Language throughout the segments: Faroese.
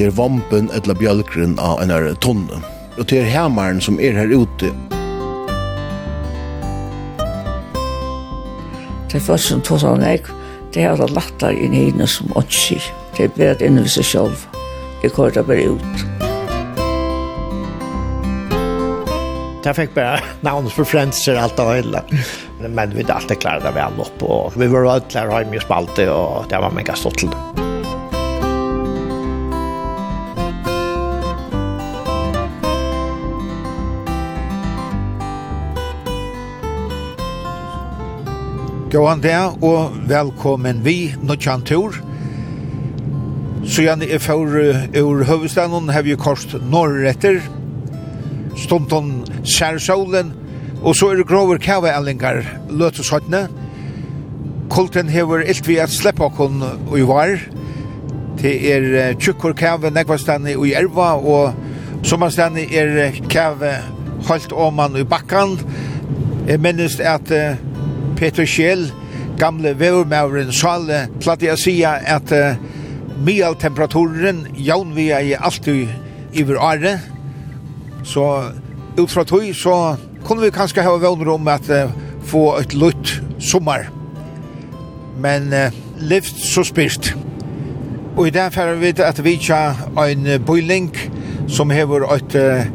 det er vampen eller bjølkren av en her tonne. Og det er hemmeren som er her ute. Det er først som tog sånn jeg, det er det lettere inn i henne som åndsky. Det er bedre inn i seg selv. Jeg går det bare ut. Jeg fikk bare navnet for frenser alt og hele. Men vi hadde alltid klart det vel opp. Og vi var alltid klare ha mye spalte, og det var mega stått til det. Gåan det, og velkommen vi, Nuttjan Tur. Så gjerne er for ur høvudstaden, har vi kost norretter, stunton skjærsolen, og så er det grover kavaellingar løteshottene. Kulten hever ilt vi at sleppa okkon i var. Det er tjukkur kave nekvastane i erva, og sommerstane er kave holdt oman i bakkan. Jeg minnes at uh, Peter Kjell, gamle vevermauren Sale, platt jeg sia at uh, mye temperaturen jaun vi er alltid iver are, så ut fra tog så kunne vi kanskje ha vevner om at uh, få et lutt sommar. Men uh, livt så spyrt. Og i dag færre vi at vi tja en bøyling som hever et, uh,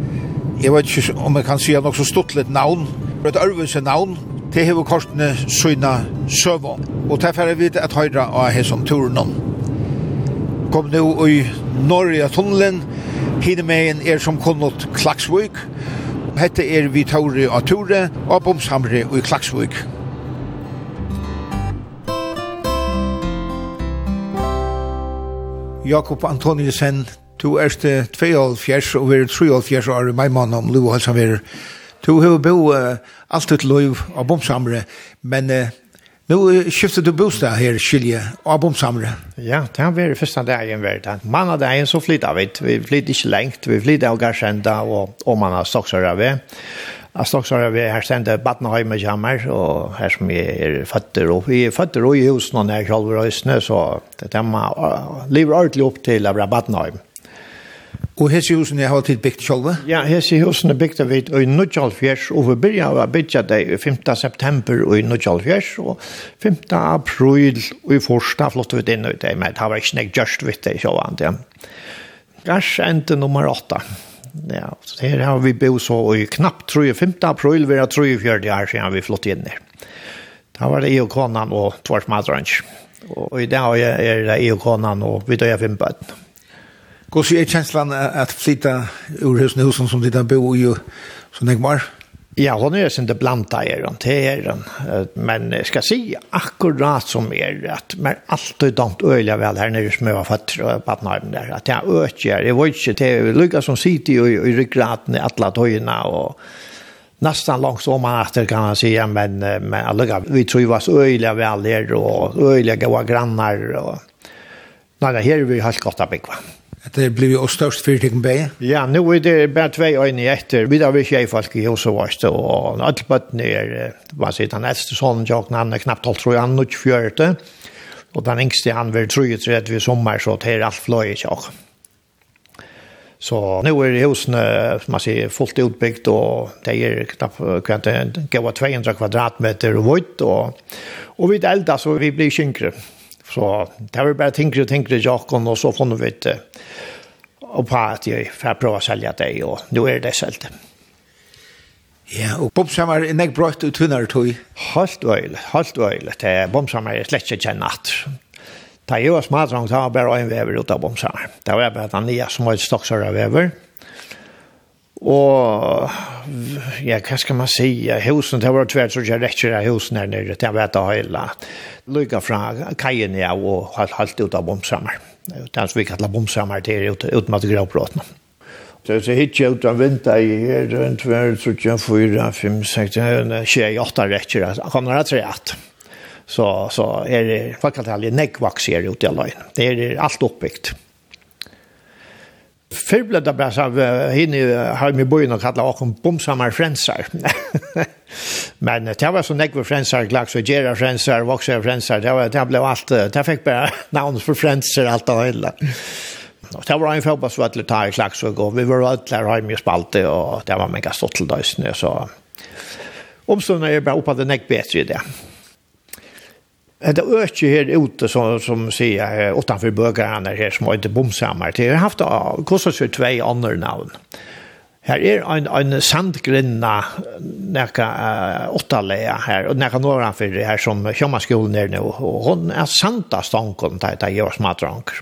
jeg vet ikke om jeg kan si nok så stuttlet navn, et ørvelse navn, det hever kortene søgna søvå. Og derfor er vi at høyra av hesson turen om. Kom nu i Norge tunnelen, Hinemeien er som kunnot Klaksvøk. Hette er vi tauri av Ture og Bomsamre i Klaksvøk. Jakob Antoniusen, du erste 2,5 og vi er 3,5 år i meimann om Luhalsan verer Du har bo uh, alt ut lov av bomsamre, men uh, nå skiftar du bostad her, Kylje av bomsamre. Ja, det har vært første dag i en verden. Man av dagen så flyttar vi. Vi flyttar ikke lengt, Vi flyttar av Garsenda og, og man har Stocksaröve. Jag Jeg så vi här sände Battenheim och Jammer og her som vi er føtter, og vi er føtter og i husen og nær Kjolverøysene, så det er man lever ordentligt upp till Battenheim. Mm. Og hese husen er alltid bygd sjálve? Ja, hese husene bygd vi i Nudjalfjers, og vi begynte å bygge det 5. september i Nudjalfjers, og 5. april i Forsta flott vi inn ut det, men det var ikke nek just vidt det sjálve ja. Gars endte nummer 8. Ja, her har vi bo så i knapt, tror jeg, 5. april, vi har tror jeg fjørde år siden vi flott inn der. Da var det i og konan og tvart. Og i dag er det i og konan og vi døy av fem bøtten. Hvordan är kjenslan att flytta ur husen husen som dit bo i så nek var. Ja, hon är det blanda er runt här. Men jeg ska si akkurat som är att alt er dant öliga vel här nere som smöva för att pappna den där. Att jag ökar, jeg var inte till lukka som sitter i i ryggraten i alla tojorna och nästan långt om man efter kan man säga men men alla vi tror ju var så öliga väl här och öliga goda grannar och nej, här är vi har skottat bygga. Att det blev ju störst fyrtigen bäge. Ja, nå er det bare två øyne etter. Vi da vil ikke tjej folk i hos och vars. Och allt bötten är, vad säger han, äldste son, jag han er knappt holdt, tror jeg, han er ikke fjørte. Og den yngste han vil tro ut rett ved sommer, så det er alt fløy, i tjock. Så nå er det husen man sier, fullt utbygd, og det er knapt kan det gå 200 kvadratmeter og vitt og, och vid elda så vi blir skynkre. Så det var bare tingere og tingere jakken, og så funnet vi vet og på at jeg får prøve å selge det og nå er det sålt. Ja, og bomsammer er nek brøtt ut tunnar tog? Halt øyle, halt øyle. Det er bomsammer er slett ikke natt. Da jeg var smadrang, så var bare en vever ut av bomsammer. Det var bare den nye som var et stoksere vever. Og ja, hva skal man si? Husen, det var tvärt så jeg rekker av husen her nere. Det var ett av hela. Lycka från kajen ja, og halvt ut av bomsammer. Det er som vi kallar bomsammer til ut, ut med gråbråten. Det ser hit ut av vinter i her, en tvær, så jeg, fyra, fem, sex, tjej, åtta rekker, Han kommer att säga att. Så, så er det, vad kan det här, nekvaxer ute i alla. Det er alt oppbyggt. Fyrble det bare av henne har vi bøyen og kallet åkken bomsammer frensar. Men det var så nekve frensar, glaks og gjerra frensar, voksa frensar, det, var, det ble alt, det fikk bare navn for frensar, alt og hele. Og det var en fotbollsvattler ta i klaks og gå. Vi var alle der hjemme i spalte, og det var mega stått til døysene, så omstående er bare oppe det nekk bedre i det. Det ökar här ute som, som säger här, utanför bögarna här som inte bomsammar. Det har haft kostat sig två andra namn. Här är en, en sandgrinna näka uh, åtta leja här och näka några för det här som kommer skolan är nu och hon är santa stankon där jag var smadranker.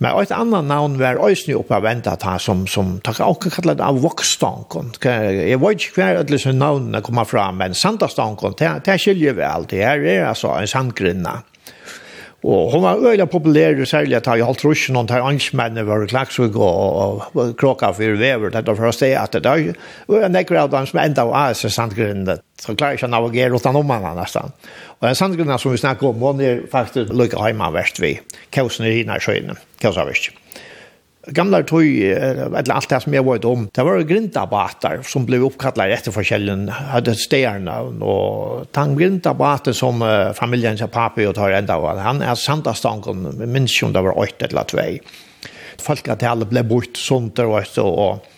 Men ett annat namn var Ösny uppe av vänta att som, som tack också kallat av Voxstankon. Jag vet inte hver at sådana namn kommer fram, men Santastankon, det, det skiljer vi. Det här är alltså en sandgrinna. Og hun var øyla populær, særlig at jeg holdt rusjen, og tar ansmennene var klaksug og, og kråka for vever, dette for å se at det er. en jeg av dem som enda var av seg sandgrunnen, så klarer ikke å navigere utan om henne nesten. Og den sandgrunnen som vi snakker om, hun er faktisk lykke hjemme verst vi, kausen i hina sjøyene, kausen er verst gamla tøy, eller alt det som jeg var om, det var grindabater som ble oppkattlet etter forskjellen, hadde stjerne, og den grindabater som uh, familien til papi og tar enda var, han er sandastanken, minns jo om det var 8 eller 2. Folk at alle ble bort sånt og etter, og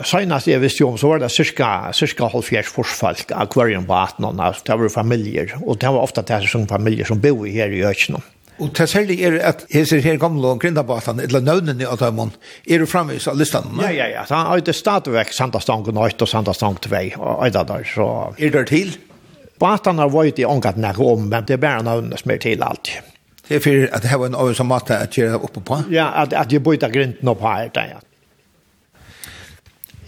Senast jeg visste om, så var det cirka, cirka halvfjerds forsfolk akvarium på 18 år. Det var familier, og det var ofte det som familier som bor her i Økjennom. Og det særlig er at hese her gamle og grindabatan, eller nøvnene av dem, er du framvis av listan. Ja, ja, ja. Han har jo stadigvæk Sandastang 1 og Sandastang 2 og øyda der, så... Er det til? Batan har vært i ångat nær om, men det er bare nøvnene som er til alt. Det er for at det var en av som måtte at gjøre oppe på? Ja, at, at jeg bøyta grinden opp her, det ja.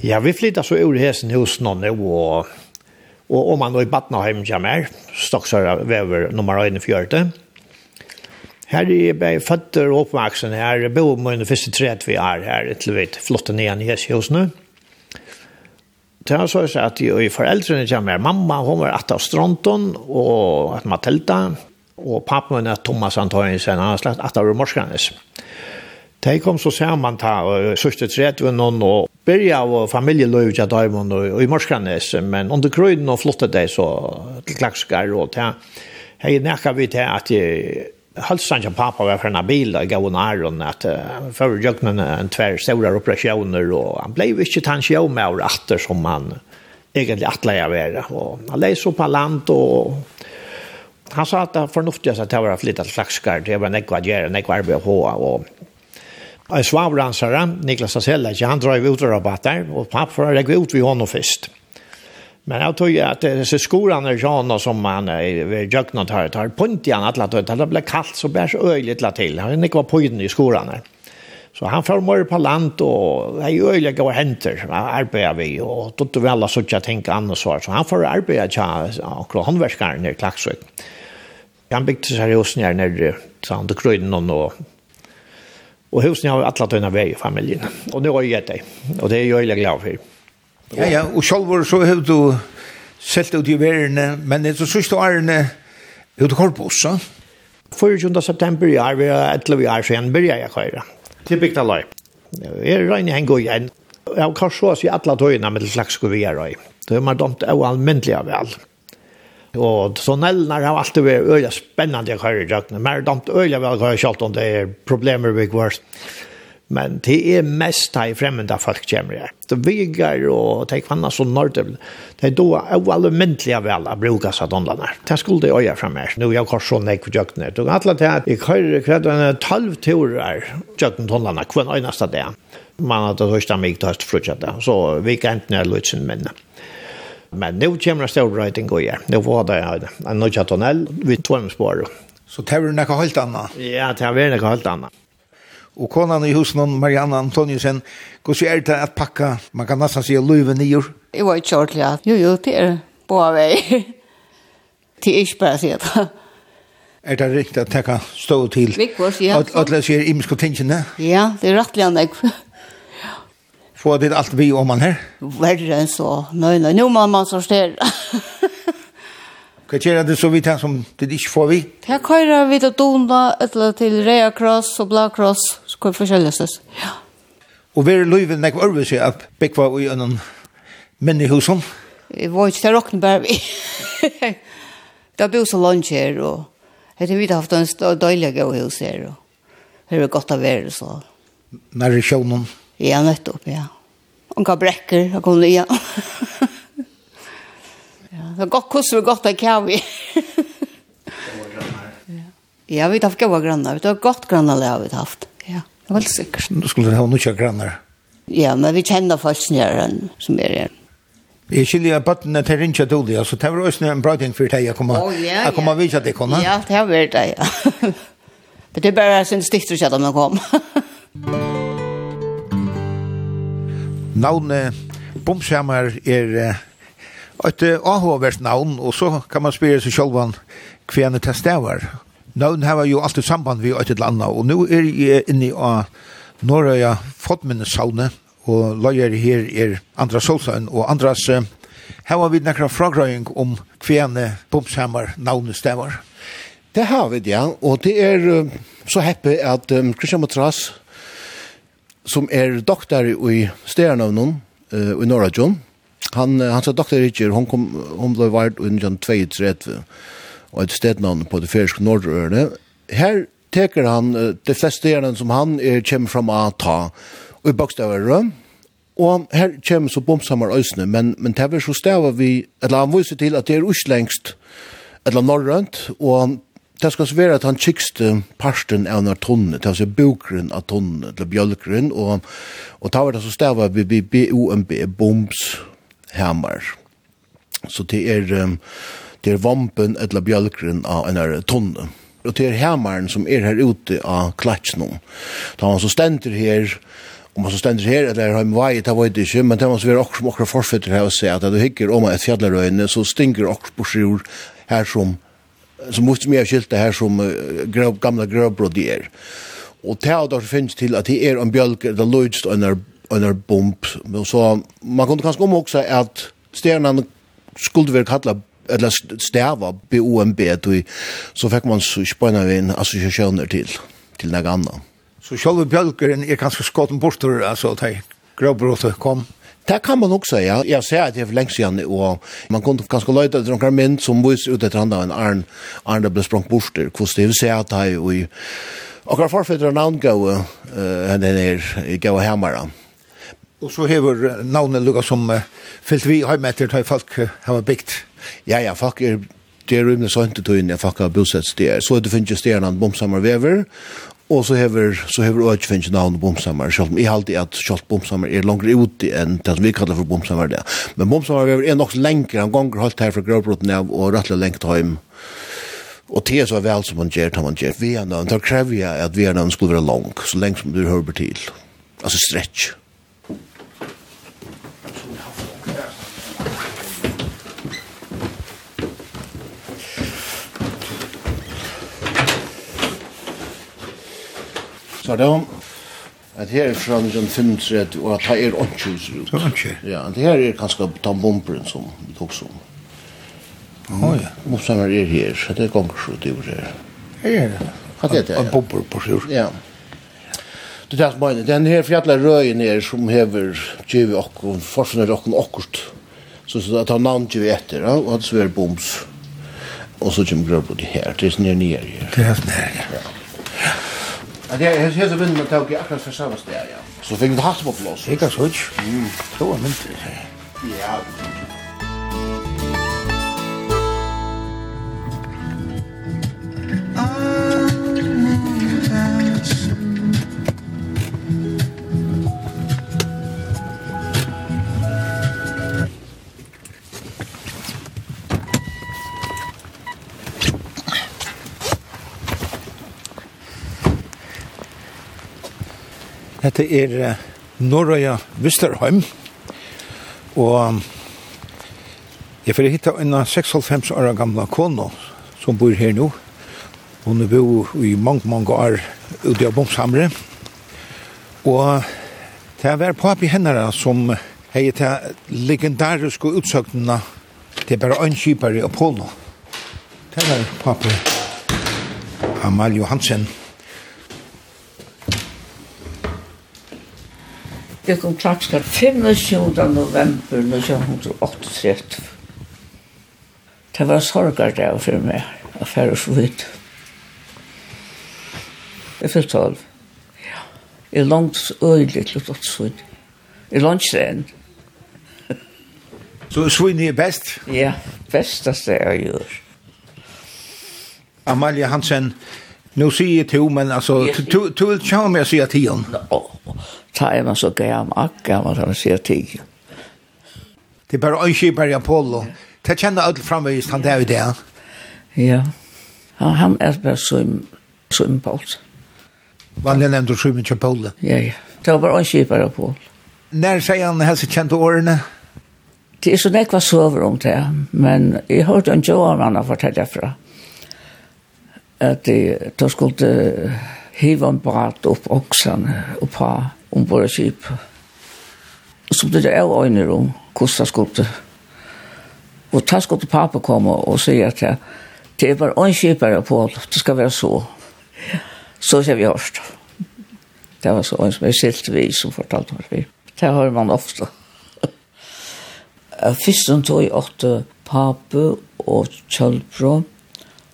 Ja, vi flyttar så ur hesen hos noen, og, og om man då i Batnaheim kommer, Stoksøra vever nummer 41, Her er jeg føtter og oppvaksen her. Jeg bor med den første tredje vi er her, til vi flotte ned i Hesjøsene. Det er så at jeg og foreldrene kommer. Mamma, hun var at av Stronton og at Matilda. Og pappa min er Thomas Antonsen, han har slett at av Morskanes. De kom så sammen til sørste tredje noen og byrja av familieløy til Daimond og i Morskanes. Men under krøyden og flottet de så til klakskar og til. Hei nekka vi til at jeg Halsan och pappa var för en bil och gav en aron att för jöknen en tvär stora operationer och han blev inte tanske om med åter som man egentligen att lära vara och han lej så på land och han sa att det förnuftiga att det var flyttat flaxkar det var en ekvadjer en ekvarbe och och en svavransare Niklas Asella han drar ut och rabattar och pappa får jag ut vid honom först Men jag tror att det så skolan är Jana som man är jöknat här tar igen att det blir kallt så bärs öjligt la till. Han gick var på i skolan här. Så han får mor på land och är öjliga går händer arbetar vi och då vi alla så jag tänker annars svar så han får arbeta tja och handverkare i Klaxvik. Han byggde seriöst ner nere så han då kröjde och och husen har alla tunna väg i familjen och nu har jag gett dig och det är jag glad för. Ja, ja, og sjálfur så hefur du selt ut i verene, men etter sørste årene er du kort på oss, så? 24. september i år, vi er etter vi er siden, byrja jeg køyre. Til bygda løy. Jeg regner en god igjen. Jeg kan så oss i alle tøyene med det slags skulle vi er røy. Det er man domt og almindelig av alt. Og tunnelene har alltid vært øyla spennende jeg køyre i døgnet, men domt øyla vel køyre selv om det er problemer vi går. Ja men det er mest de fremmede folk kommer her. Det viger og de kvanner som nordøvn, det er da ualmyndelig vel å bruke seg dåndene. Det skulle jeg øye frem her. Nå jeg kanskje sånn jeg for jøkkene. Det er alle til at jeg har kredd en tolv turer jøkken dåndene hver eneste dag. Man hadde hørt meg til høst fruttet det. Så vi kan ikke nødvendig sin minne. Men nu kommer det stor røyting og gjør. Nå får det en nødvendig tunnel vid tvømspåret. Så det er noe helt annet? Ja, det er noe helt annet. Og konan i husen, Marianne Antoniusen, hvordan er det at pakka, man kan nesten si, løyve nyer? Jeg var ikke ordentlig, ja. Jo, jo, det er på vei. det er ikke bare å si det. Er det riktig at det kan stå til? Vikvås, ja. At det sier imensk og tingene? Ja, det er rettelig an jeg. Få det alt vi om man her? Verre enn så. Nei, nei, nå må man sortere. Hva gjør det så vidt her som det ikke får vi? Her køyrer vi til Dona, eller til Rea Cross og Blå Cross hvor forskjellig det Ja. Og vi er løyven nek ørve seg at bekva i en menn i husen? Vi var ikke til råkne bare vi. Det har bo så langt her, og jeg har vi haft en døylig av hus her, og det er godt å være så. Nær i sjånen? Ja, nettopp, ja. Og hva brekker, jeg kom det ja, det er godt hvordan og godt av kjavi. Ja, vi har haft gode grannar. Vi har godt grannar vi har haft. Ja. Det var helt sikkert. Nå skulle du ha noen grannar? Ja, men vi kjenner folk snøren som er her. Jeg skiljer at bøttene til Rinsja Doli, så det var også en bra ting for deg å komme oh, yeah, yeah. og vise deg, kona. Ja, det har vært det, ja. Men det er bare sin stikter ikke om jeg kom. Navnet Bomshammer er et avhåverst navn, og så kan man spørre seg selv hva han kvenner til stedet Nøvn har jo alltid samband vi et eller annet, og nå er jeg inne i uh, Norrøya Fodminneshavne, og løyer her er Andra Solsøen, og Andras, uh, her var vi nekra fragrøying om kvene Bomshammer navnet stemmer. Det har vi, ja, og det er uh, så heppe at um, Christian Matras, som er doktor i Sternavnen uh, i Norrøyjon, han, uh, han sa doktor ikke, hon, kom, hon ble vart under 32, og et stednavn på det fyrske nordrørene. Her teker han uh, de fleste gjerne som han er, kommer fram av ta, og i bakstavere, og her kommer så bomsammer øsene, men, men det er så stavet vi, eller han viser til at det er uslengst, eller norrønt, og det skal så være at han kikste parsten av når tonne, det er altså bokren av tonne, eller bjølkren, og, og ta var det så stavet vi B-O-M-B, bombs, hammer. Så det er, um, det er vampen eller bjølkeren av en her tonne. Og det er hammeren som er her ute av klatsen. Da han så stender her, om man så stender her, eller har en vei, det var ikke, men det var så vi er akkurat som akkurat forfetter her og sier at du hikker om et fjallarøyne, så stinker på sjur her som, som mot mye skilte her som uh, grøv, gamla grøvbrod er. Og det har det finnes til at det er en bjølk, det lødst og en bump. Så man kunne kanskje om også at stjernene skulle være kallet eller stäva BOMB då så fick man så spänna in associationer till till något annat. Så själva bjölkeren är ganska skotten bortor alltså att gråbrott kom. Det kan man också säga. Jag säger att det är för länge sedan och man kunde ganska löjta till några män som vis ut ett andra en arn arn andra blev språng där. Kvist det vill säga att det är och har förfäder en namn gå uh, den är i gå hemmara. Och så hever navnet lukka som uh, fyllt vi har med det har folk har byggt Ja, ja, folk er det er rymne sånt til tøyne, folk har bosett steder. Så det finnes stederne en bomsammer vever, og så hever, så hever også finnes navn bomsammer, selv om jeg alltid at selv bomsammer er langere ute enn det vi kallar for bomsammer det. Men bomsammer vever er nok lenger, han ganger holdt her fra gravbrotten av, og rettelig lengt hjem. Og det er så vel som man gjør, tar man gjør. Vi er navn, da krever jeg at vi er navn skulle være lang, så lenge som du hører til. Altså stretch. Så det at her er fra 1935, og at det er åndkjus ut. Det er åndkjus? Ja, at her er kanskje tambomperen som vi tok som. Å ja. Motsammer er her, så det er gongskjut det er her. Her er det? Hva er det? En bomber på sjur. Ja. Det er det Den her fjallet røyen er som hever tjive okkur, forfunnet okkur okkurt. Så det tar navn tjive etter, og at sver boms. Og så kommer grøy på det her, det er nere nere her. Det er nere, ja. Att jag har sett vinden att i akkurat for samme sted, ja. Så fikk vi hatt på plås? Ikke så ikke. Mm. var mycket. Ja. Dette er Norrøya Visterheim, og jeg får hitta en 96 år gamla kono som bor her nå. Hun er bo i mange, mange år ute av Bomshamre. og det var papi hennara som hei til legendariske utsøknene til bare øynskipere i Apollo. Det var papi Amal Johansen. Jeg kom klapskart 25. november 1938. Det var sorgardag for meg, affære så vidt. Jeg fyllt tolv. Ja. Jeg langt øyelig til å svinn. Jeg langt sen. Så svinn er best? Ja, bestast det jeg gjør. Amalia Hansen, nu sier jeg til, men altså, du vil ikke meg å si at til. Nå, ta er man så gam akka man han ser tig. Det er bare øynskipar i Apollo. Det kjenner alt framvist han der i det. Ja. Han, han er bare så, så impolt. Vanlig nevnt du sjumen til Apollo? Ja, ja. Det var bare øyskipar i Apollo. Når sier han helst kjent årene? Det er så nekva sover om det, men jeg hørte en Johan han har fortalt derfra at de, de skulle hiva en brat opp oksan oppa ombord av skip. Og så ble det av øyne om hvordan skulle det. Og da skulle pappa komme og si at jeg, det er bare en skipere på, det skal være så. Så ser vi hørt. Det var så en som er silt vi som fortalte meg vi. Det hører man ofte. Først som tog jeg åtte pape og kjølbro,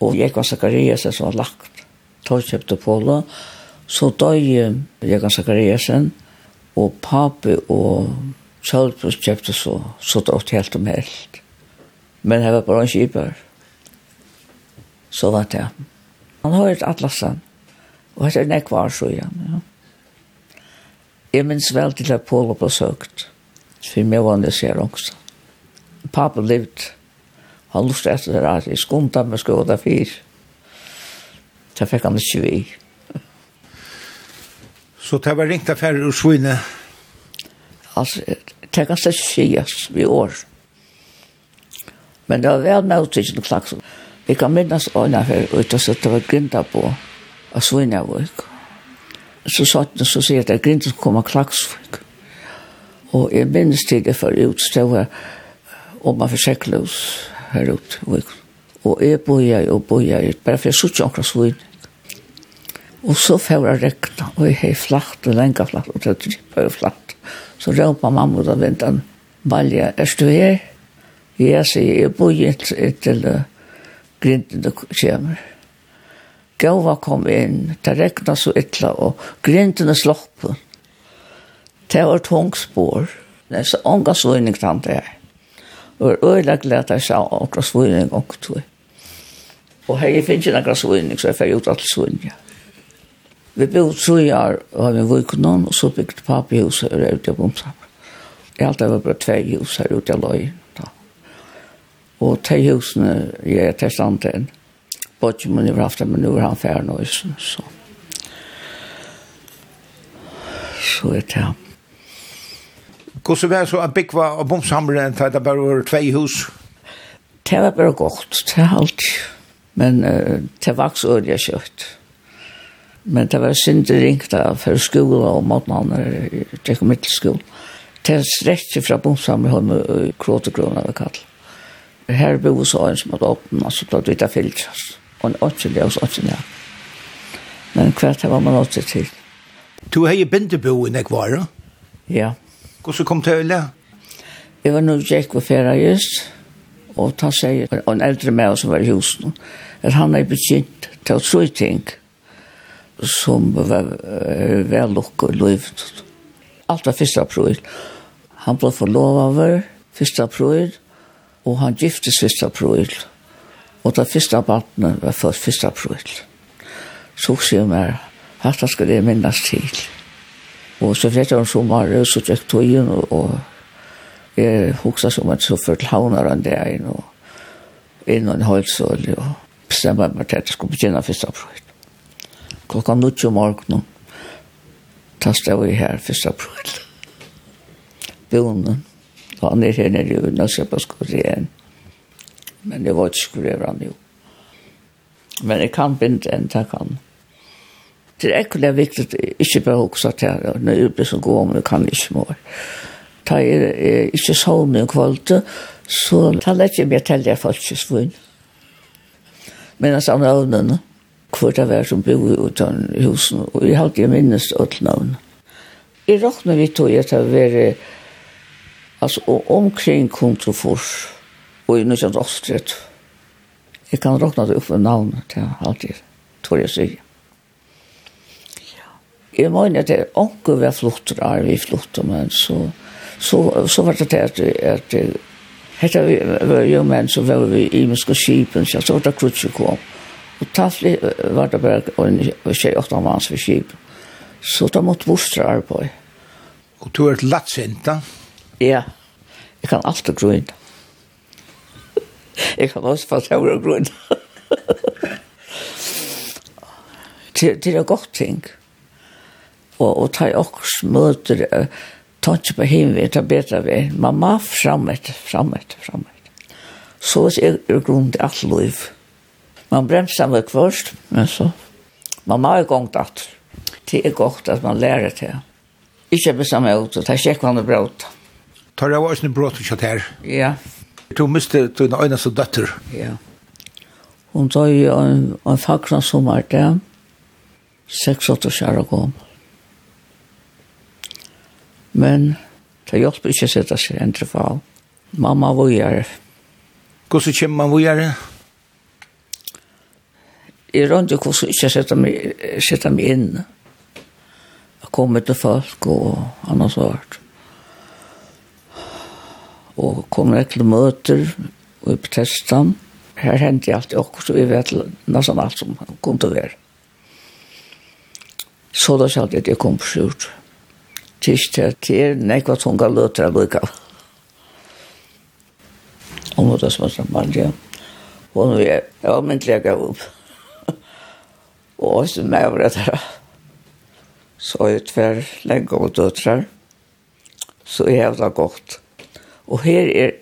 og jeg var Zakarias som var lagt. Tog kjøpte på det, Så døg Jagan Zakariasen, og pape og Sjølbrus kjøpte så, så døgt helt om helt. Men det var bare en kjøper. Så var det. Han har et atlasen, og det er nekvar så igjen. Ja. Jeg minns vel til at Paul var besøkt, for meg var det sier også. Papi levde, han lustet etter det at jeg skumta med skoda fyr. Det fikk han ikke vi. Så det var ringt affærer ur svine? Altså, det kan inte sägas vid år. Men det var vel med utsikten och. Vi kan minnes en affär ut og sätta var grinda på av svinavik. Så satt den så säger att grinda som kommer klagsvik. Og jeg minnes til det for för utstående om man försäklar oss her ut. här ute. Och jag bojar och bojar, bara för jag sitter akkurat svinavik Og så får jeg rekna, og jeg har flatt og lenge flatt, og det er jo flatt. Så råpa mamma ut av vindan, Balja, er du her? Jeg sier, jeg bor ikke til grinden du kommer. Gåva kom inn, det rekna så ytla, og grinden er sloppen. Det var tungspår. Det er så ånga svunning det jeg. Og jeg er øyla glede at jeg sa ånga svunning og tog. Og hei, jeg finner ikke noen svunning, så jeg får ut alt svunning. Vi bodde tre år og har vi var noen, og så bygde pappa hus og ute av bomsamme. Jeg alt det var bare tve hus her ute av løy. Da. Og te husene jeg er til standen. Både min over aften, men nu er han færre nå. Så, så er det han. Hvordan var det så at bygge av bomsamleren til det bare var tve hus? Det var bare godt, det er alt. Men uh, det var vaks øye kjøtt. Men det var synd ringt av for skolen og måten det kom til skolen. Det er strekte fra Bonsamleholm og Kråtegrøna ved Kall. Her bo så en som hadde åpnet, så da det vidt av filtras. Og en åttelig og åttelig. Men hvert var man åttelig til. Du har jo bindebo i Nekvara? Ja. Hvordan kom til Øle? Jeg var nå gikk på ferie just, og han sier, og en eldre med oss som var i husen, at han er begynt til å tro ting. Ja som var vel og liv. Alt var første april. Han ble forlovet første april, og han giftes første april. Og det første abattene var først første april. Så sier han meg, hatt skal jeg minnes til. Og så fikk jeg en sommer, og så gikk inn, og og jeg husker som at så ført havner han der inn, og inn og en halsål, og bestemmer meg til at jeg skulle begynne første april klokka nutt om morgenen. Da stod jeg her 1. april. Bonen. Da han er her nede i Unnasjøpa skulle igjen. Men det var ikke skrevet han jo. Men jeg kan binde en jeg kan. Det er ekkert viktig, ikke bare også til jeg, når jeg blir så god om jeg kan ikke må. Da jeg er ikke sånn i kvalitet, så taler jeg ikke mer til jeg faktisk vunnet. Men jeg savner øvnene hvor det var som bodde utan husen, og jeg hadde jeg minnes alt navn. Jeg råkner vi tog at det var altså, omkring kontrofors, og i 1980. Jeg kan råkne det opp med navn til halte jeg, tror jeg sier. Jeg mener at det er onker vi har flottet, er vi flottet, men så, så, så var det det at, at Hetta var jo menn som var vi i menneske skipen, så var det krutsje kom. Og tattlig var det bare en tjej-åtta mans for skip. Så da måtte bostra arbeid. Og du er et latsint da? Ja, jeg kan alltid grunne. Jeg kan også få tøvre grunne. Det er godt ting. Og, og ta også møter, ta ikke på himmel, ta bedre ved. Mamma, fremmet, fremmet, fremmet. Så er det grunn til alt liv. Man bremser meg først, men så man må jo gongt at det er godt at man lærer det. Ikke bestemme ut, det er ikke hva brått. Tar jeg også en brått og kjøtt her? Ja. Du miste din øyne som døtter? Ja. Hun tar jo en, en fagran som er det, 6-8 år gammel. Men det hjelper ikke å sette seg en trefall. Mamma var gjerne. Hvordan kommer man var gjerne? jeg rundt jo hvordan ikke sette meg, sette meg inn. Jeg kom til folk og annet svart. Og kom jeg til møter og på testan. Her hendte jeg alltid også, vi vet nesten alt som kom til å være. Så da sa jeg at jeg kom på skjort. Tyst her til, nekva tunga løter jeg lukka. Og måtte smøtta mann, ja. Og nå er jeg, jeg var myndelig jeg gav opp. Og også med over det Så er tver lenge og døtre. Så er jeg da godt. Og her er,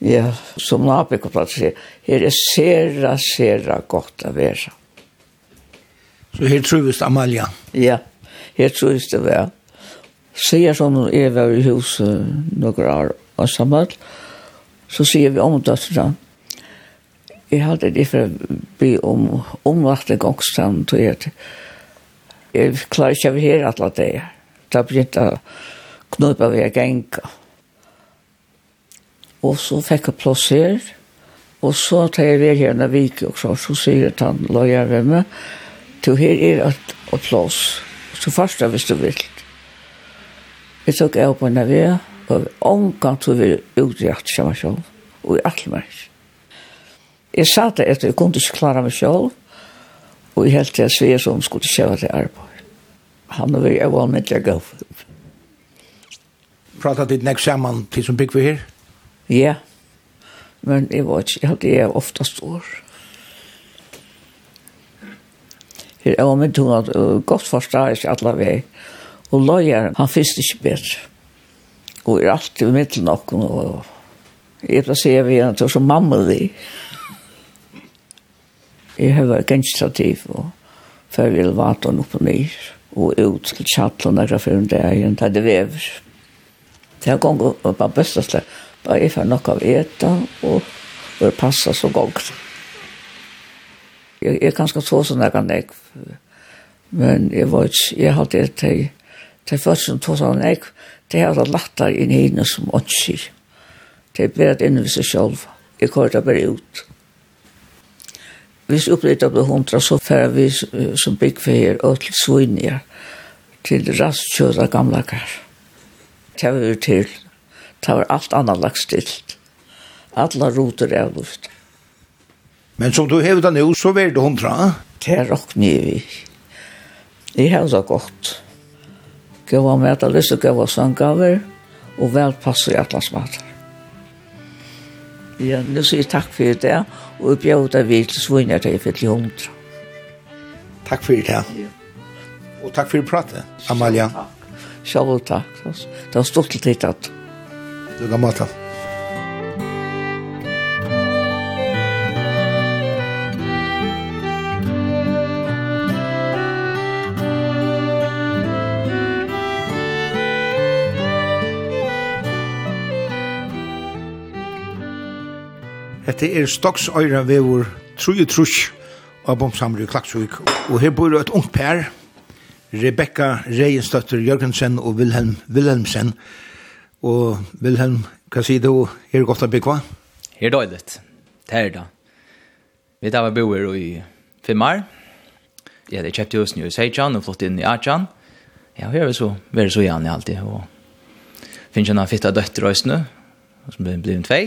ja, som nabikoplatt sier, her er sera, sera godt å være. Så her trivist Amalia? Ja, her trivist det var. Sier som hun er i huset noen år og sammen, så sier vi om døtrene Jeg har alltid det for å bli om omvattning også, tror jeg. Jeg klarer ikke å være alle det. Da begynte jeg å knuppe ved å genka. Og så fikk jeg plass her. Og så tar jeg ved her når vi gikk også, så sier jeg til han, la jeg ved meg, til her er et plass. Så først da hvis du vil. Jeg tok jeg opp på en av ved, og omgang til vi utrettet seg meg selv, og i alle mennesker. Jeg sa det etter, jeg kunne ikke klare meg selv, og jeg helt til jeg sver som skulle kjøre til arbeid. Han og jeg, jeg var med til å gå. Pratet ditt nek sammen til som bygg vi her? Ja, men jeg var ikke, jeg hadde jeg ofte stor. Jeg var med til at godt forstår ikke alle vei, og løyer, han finnes ikke bedre. Og er alltid med til noen, og jeg plasserer vi henne til som mamma vi. Ja. Jeg har vært genstrativ og før vi levate opp og ned og ut til tjattlen der for en dag igjen til det vever. Så jeg gong opp av bøstesle, bare jeg får nok av eta og det passer så godt. Jeg er ganske så sånn jeg kan jeg, men jeg var ikke, jeg hadde et til, til først som tog sånn jeg, det hadde lagt der inn i henne som åtsir. Det ble et seg selv. Jeg kører det bare ut hvis opprettet ble hundra, så færre vi som byggfeier og til svinjer, til rastkjøra gamle kar. Det var til, det var alt annet lagt stilt. Alla roter er luft. Men som du hevda nu, så var det hundra? Det er råkne vi. Jeg hevda godt. Gåva med at jeg lyst til å gåva sangaver, og velpasser i atlasmater. Ja, nu sier jeg takk for det, og jeg bjør deg vidt til svinner til jeg fikk til hundra. Takk for det, ja. Og takk for pratet, Amalia. Selv takk. Selv takk. Det var stort til titt at. Du kan måte. Hette er Stoksøyra vevor 33 og bomsamler i Klaksvik. Og her bor et ungt pær, Rebecca Reienstøtter Jørgensen og Wilhelm Wilhelmsen. Og Wilhelm, hva sier du? Er det godt å bygge hva? Her døylet. Det er da. Vi tar boer i Fimmar. Jeg hadde kjøpt husen i Seichan og flott inn i Achan. Ja, her er så, vi er så gjerne alltid. Og finnes jeg noen fitte døtter også nå, som blir en tvei.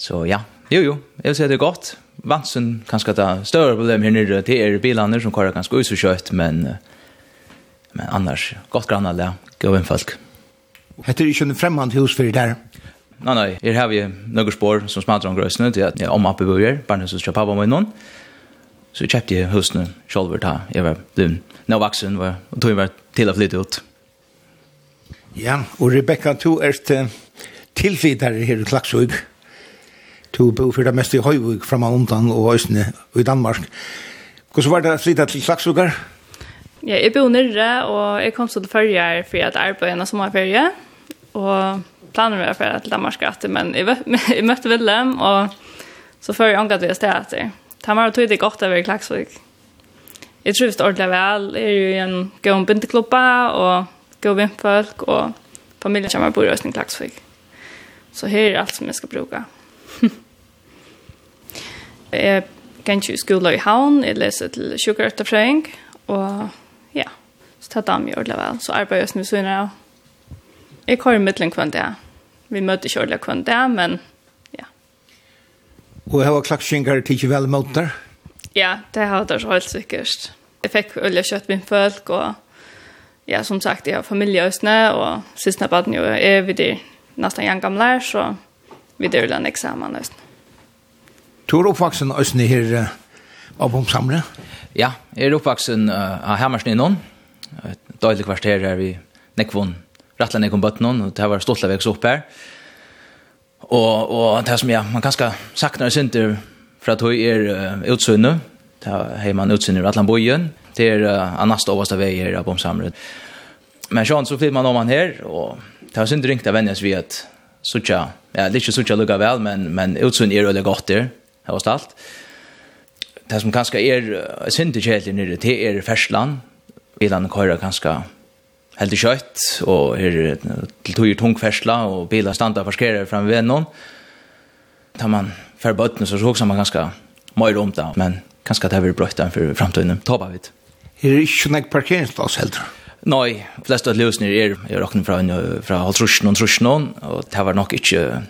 Så ja, jo jo, jeg vil si det er godt. Vansen kanskje det er større problem her nere, til er bilene som kører ganske ut så kjøtt, men, men annars, godt grann alle, gå inn folk. Hette er ikke en fremmed hus for der? Nei, nei, her har vi noen spår som smadrer om grøsene til at jeg er om oppe bøyer, barnet som kjøper pappa med noen. Så jeg kjøpte husene selv da jeg var blevet nå vaksen, og tog jeg var til å flytte ut. Ja, og Rebecca, du er tilflytter her i Klaksvøk. Du bo for det meste i Høyvik fra undan og Østene i Danmark. Hvordan var det å flytta til Klagsvugar? Ja, jeg bor nere, og jeg kom så til Førjar for at arbeid en sommerferie, og planen var å føre til Danmark etter, men jeg, jeg møtte Willem, og så før jeg omgatt vi sted etter. Det var tydelig godt over i Klagsvik. Jeg tror det ordentlig vel. Jeg er jo i en god bindeklubba, og god vindfolk, og familien kommer på røsning i Klagsvik. Så her er alt som jeg skal bruke. Ja. Jeg kan ikke skole i havn, jeg leser til sjukerøtterfrøyng, og ja, så tar det gjør ordentlig vel. Så arbeider jeg som vi sønner av. Jeg kører i middelen kvann det. Vi møter ikke ordentlig kvann det, men ja. Og jeg hva klakskjengar til ikke vel mot der? Ja, det har det helt sikkert. Jeg fikk øl kjøtt min folk, og ja, som sagt, jeg har familie i østene, og siste baden jo er vi der nesten gang gamle, så vi der dør en eksamen østene. Tror du oppvaksen østene her uh, av Bomsamre? Ja, jeg er oppvaksen uh, av Hammersen i noen. Et døylig kvarter her vi Nekvon, rettelig Nekvon Bøttenon, og det har vært stolt av opp her. Og, og det som jeg, man kanskje saknar synder fra at hun er uh, utsynet, det har man utsynet i Atlanbojen, det er uh, annast overste vei her av Bomsamre. Men sånn så flyr man om han her, og det har synder ringt av vennjes vi at Sucha, ja, det er ikke sucha lukka vel, men, men utsyn er veldig godt der det var stalt. Det som kanskje er sintig kjedelig nere, det er fersland. Bilene kører kanskje helt kjøtt, og er til tog tung fersla, og biler standa og forskerer frem ved noen. Da man fer bøttene, så så man ganske mer om det, men kanskje det har vært brøtt den for fremtiden. Tåpa vidt. Er er ikke noen parkeringsplass heller? Nei, flest av løsene er, er åkne fra, fra Haltrusjen og Trusjen, og det var nok ikke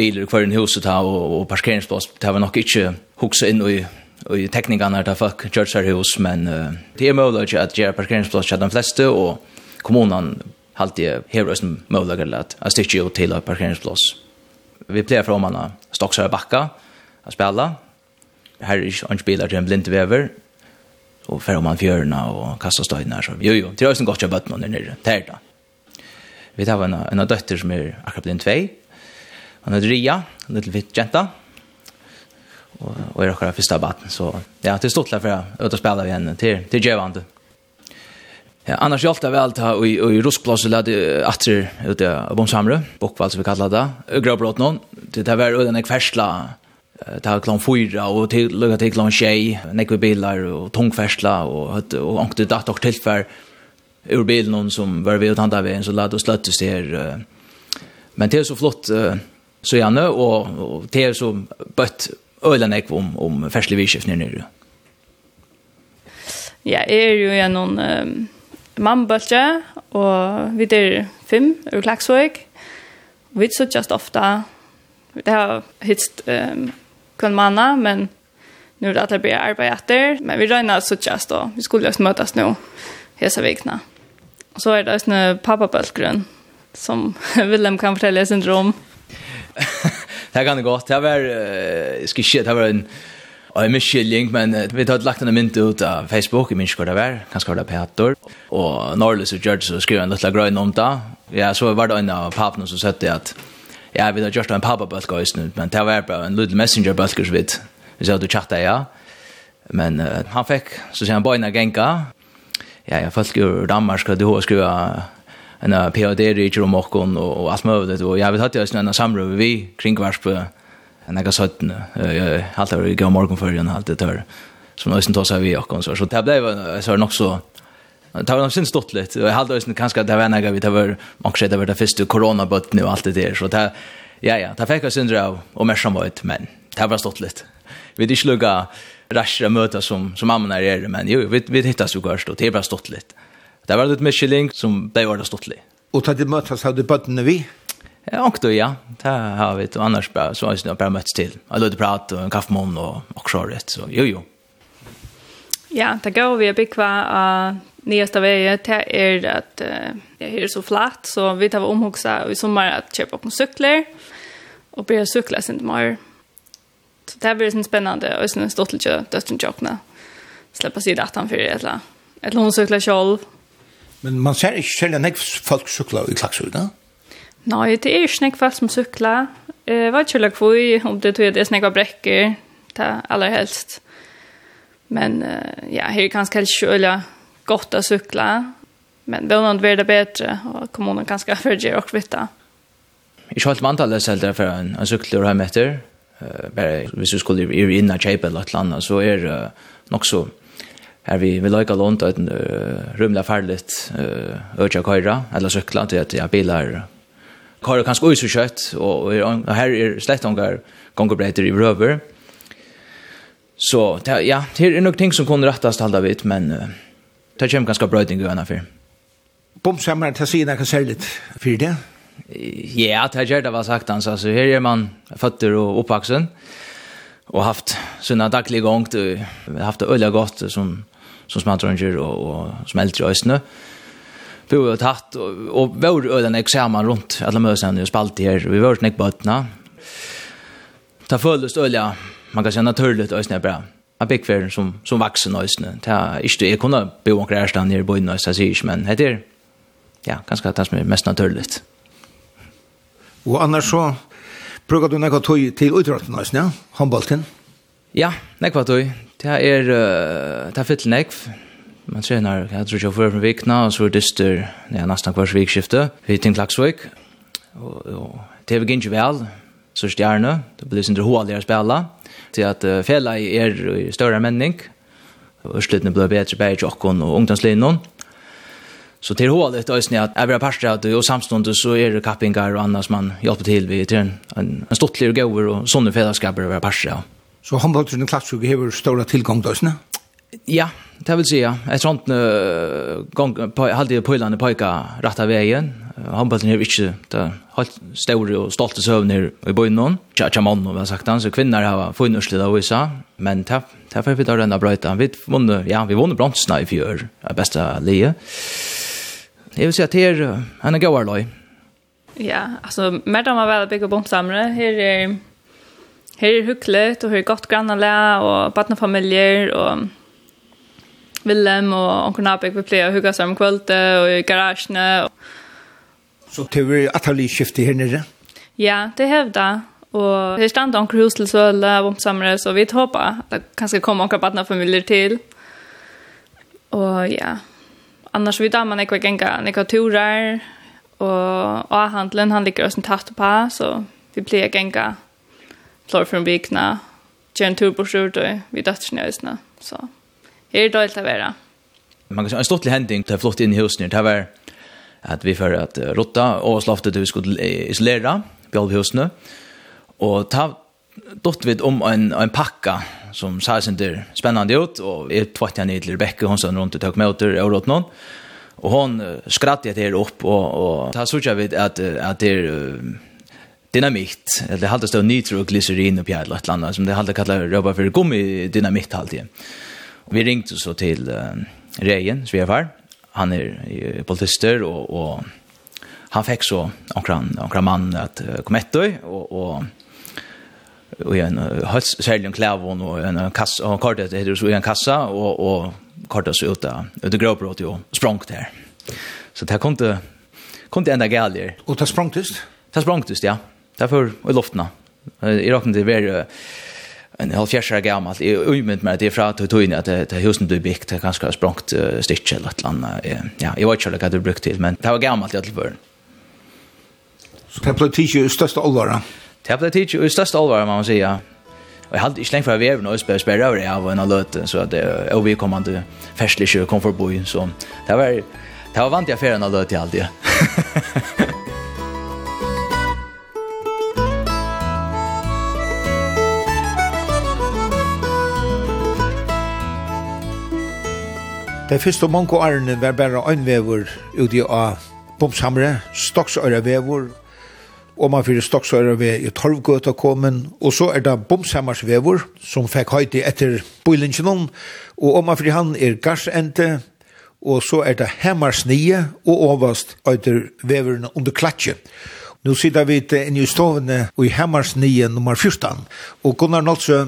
bilar kvar i huset här och, och parkeringsplats. Det var nog inte huxa in i och i teknikerna där fuck church här hus men uh, det är möjligt att göra parkeringsplats att de och kommunen halt det här är som möjligt att att sticka ut till parkeringsplats. Vi plejer från manna stocksar backa att spela här är inte bilar till en blind väver och för om man fjörna och kasta stöjna så jo jo det är ju gott jag bött någon nere där då vi tar en en dotter som är akkurat blind två Han heter Ria, en liten fitt jenta. Og, og er akkurat første baten, så ja, det er stort för jeg ut og spiller igjen til, til Gjevand. Ja, annars hjalp det vel til i, i Ruskplass og lade atter ute av Bomsamre, Bokvall som vi kallar det, og gråbrott noen. Det var øyne jeg fersla ta klon fyra og til lukka til klon 6, nekve bilar og tungfersla og och og ankte datt og tilfær ur bilen som var vi og vi så lad och sløttes det her. Men det er så flott så gjerne, og, og det är så bøtt øylen jeg om, om ferslig vidskift nere. Ja, jeg er jo gjennom um, mannbølge, og vi er fem, er klagsvøk, vi er just ofta det har hitst um, kun manna, men nu är det att börja arbeta efter. Men vi röjnar så just då. Vi skulle just mötas nu. Hesa vikna. Och så är det en pappabölkgrön som Willem kan förtälla syndrom det kan det godt. Det var, uh, skal ikke, det var en, Og jeg misker link, men vi har lagt en mynd ut av Facebook, jeg hva det var, kanskje var det Peter. Og Norlis og Gjørts skriver en lille grønn om det. Ja, så var det en av papen som søtte at ja, vi har gjort en papabølke også nu, men det var bare en liten messengerbølke så vidt. Vi sa du chatta ja. Men uh, han fikk, så sier han, bøyna genka. Ja, jeg følte jo Danmark, du har skrivet en PhD i om och och allt möjligt och jag vet hatt jeg en samråd vi kring varsp en ega søtten. Alt gå morgon för morgenførjen, alt det tør. Som øysen tås av vi och Så det blev så nog så Det var nog sin stort litt. Jag hade ösnen kanske det var några vi det var man det var det första coronabötten nu allt det där. Så det ja ja, det fick jag syndra av och mer som var men det var stort litt. Vi det sluga rastra möta som som mamma när det men jo vi vi hittas ju görst och det var stort litt. Det var lite Michelin som blev ordentligt stortlig. Och tog det mötas hade bötterna vi? Ja, och då ja. Det har vi och annars bara så har vi bara mötts till. Jag lade prat och en kaffemån och och så rätt så jo jo. Ja, det går vi att av nyaste vägen det er att uh, det är så flatt så vi tar omhuxa i sommar att köpa på cyklar och börja cykla sin mer. Så det här blir så spännande och sen stått lite dösten jobbna. Släppa sig han för det eller eller hon cyklar själv Men man ser ikke selv enn folk sykler i Klaksvik, da? Nei, det er ikke folk som sykler. Jeg vet ikke hvor jeg om det tog det snakk av brekker, det aller helst. Men ja, her kan jeg ikke øye godt å sykle, men det er noe bedre bedre, og kommunen kan skal følge og kvitte. Ikke alt mantallet selv derfor en, en sykler hjemme etter, bare hvis du skulle inn og kjøpe eller et eller annet, så er det uh, nok så här vi vi lika långt att uh, rymla färdigt uh, öka köra eller cykla till att jag bilar köra kanske ut så kött och här är slett några gånger i röver så ja det är nog ting som kunde rättas hålla vid men uh, det kommer ganska bra ut i gröna för Bomshammar tar kan säga lite för det Ja, det här det var sagt hans. Alltså, här är man fötter och uppvuxen och haft sina dagliga gång. Haft det öliga gott som som smadronger og, og som eldre øsne. Vi har tatt, og, og vi var øyne eksamen rundt alle møsene og spalte her, og vi var ikke bøtene. Det føles øyne, man kan si naturligt øsne er bra. Jeg bygg for som, som vaksen øsne. Det er ikke det, jeg kunne bo omkring her stand her i bøyne, så jeg sier ikke, men det er ja, ganske det som er mest naturligt. Og annars så brukar du nekva tøy til utrådten, ja? Håndbolten? Ja, nekva tøy. Det er, uh, det er fylt nekv. Man trener, jeg tror ikke jeg får vikna, og så er dyster, ja, nesten hver vikskifte, vi til Klagsvik. Og, og det er vi ikke vel, så stjerne, det blir sin hoaligere spela, til at uh, fela er i større menning, og sluttene blir bedre bedre i jokken og ungdomslinjen. Så til hålet er det at jeg vil ha parster at og samståndet så er det kappingar og annars man hjelper til vi til en, en, en stortligere gauer og sånne fellesskaper vil ha parster av. Så håndballtrunnen klassfugge hever stora tilgång då, sånne? Ja, det vil säga. Et sånt uh, gång, på, halvdige pøylande pøyka rett av veien. Håndballtrunnen hever ikke det helt store og stolte søvner i bojen någon. Tja, tja mann, om har sagt han. Så kvinner har funnet av vissa. Men ta ta för vi då den bröta. Vi vann ja, vi vann bronsene i fjør. Det beste leie. Jeg vil si at her, han er gøyere løy. Ja, altså, mer da man vel bygger bomsamere. Her er her er hyggelig, og her er godt grannalæg, og badnefamilier, og Willem og onkel Nabek vi pleier å hugga seg om kvöldet og i garasjene. Så det var atali skifte her nere? Ja, det hevda. Og her stand onkel hus til Søle av omsamere, så vi håper at det kanskje kommer onkel badnefamilier til. Og ja, annars vi damer nekva genga, nekva turer, og A-handelen, han ligger også en tatt på, så vi pleier genga klar för en vikna. Gör en tur på skjort och vi dattern i. Så här är det dåligt att vara. Man kan säga en stortlig händing till flott in i husen. Det var att vi för att rotta och slaftet vi skulle isolera bjälv husene. Och ta dott vid om en, en packa som sa sig inte spännande ut och ett tvätt jag ner till Rebecca hon sen runt och tog med åt och åt någon och hon skrattade det upp och och ta såg jag vid att att det är uh, dynamit eller halda stå nitroglycerin och pjädla ett annat som det halda kallar röba för gummi dynamit alltid. Och vi ringte så till uh, Rejen Svefar. Han är uh, politister och och han fick så omkring omkring man att uh, kom ett och och och en hals säljon klävon och en kassa och kortet det så i en kassa och och kortet så ut där. Det gråbrot ju språngt där. Så det kom til, kom kunde ända gäller. Och det språngtist? Det språngtist ja. Derfor, i loftene. I råkner til å en halv fjærsere gammel. Jeg umynt umynd med at det fra fra tog tøyne at det husen du bygd, det kanskje har språngt styrke eller et eller annet. Ja, jeg vet ikke hva du brukte til, men det var gammelt i alle børn. Så det ble tidsi i største alvara? Det ble tidsi i største alvara, man må si, ja. Og jeg hadde ikke lengt fra veven og spør, spør over det av en av løte, så det er overkommende ferslig sjø kom for forboi, så det var, det var vant jeg ferien av løte alltid, ja. Det første mange årene var bare øynvever ute av bomsamre, stoksøyrevevor, og man fyrir ved i Torvgøta kommen, og så er det bomsammersvevor som fikk høyde etter bøylingen, og om man fyrir han er garsente, og så er det hemmarsnie, og overst etter vevorene under klatsje. Nå sitter vi inn i stovene i hemmarsnie nummer 14, og Gunnar Nålse,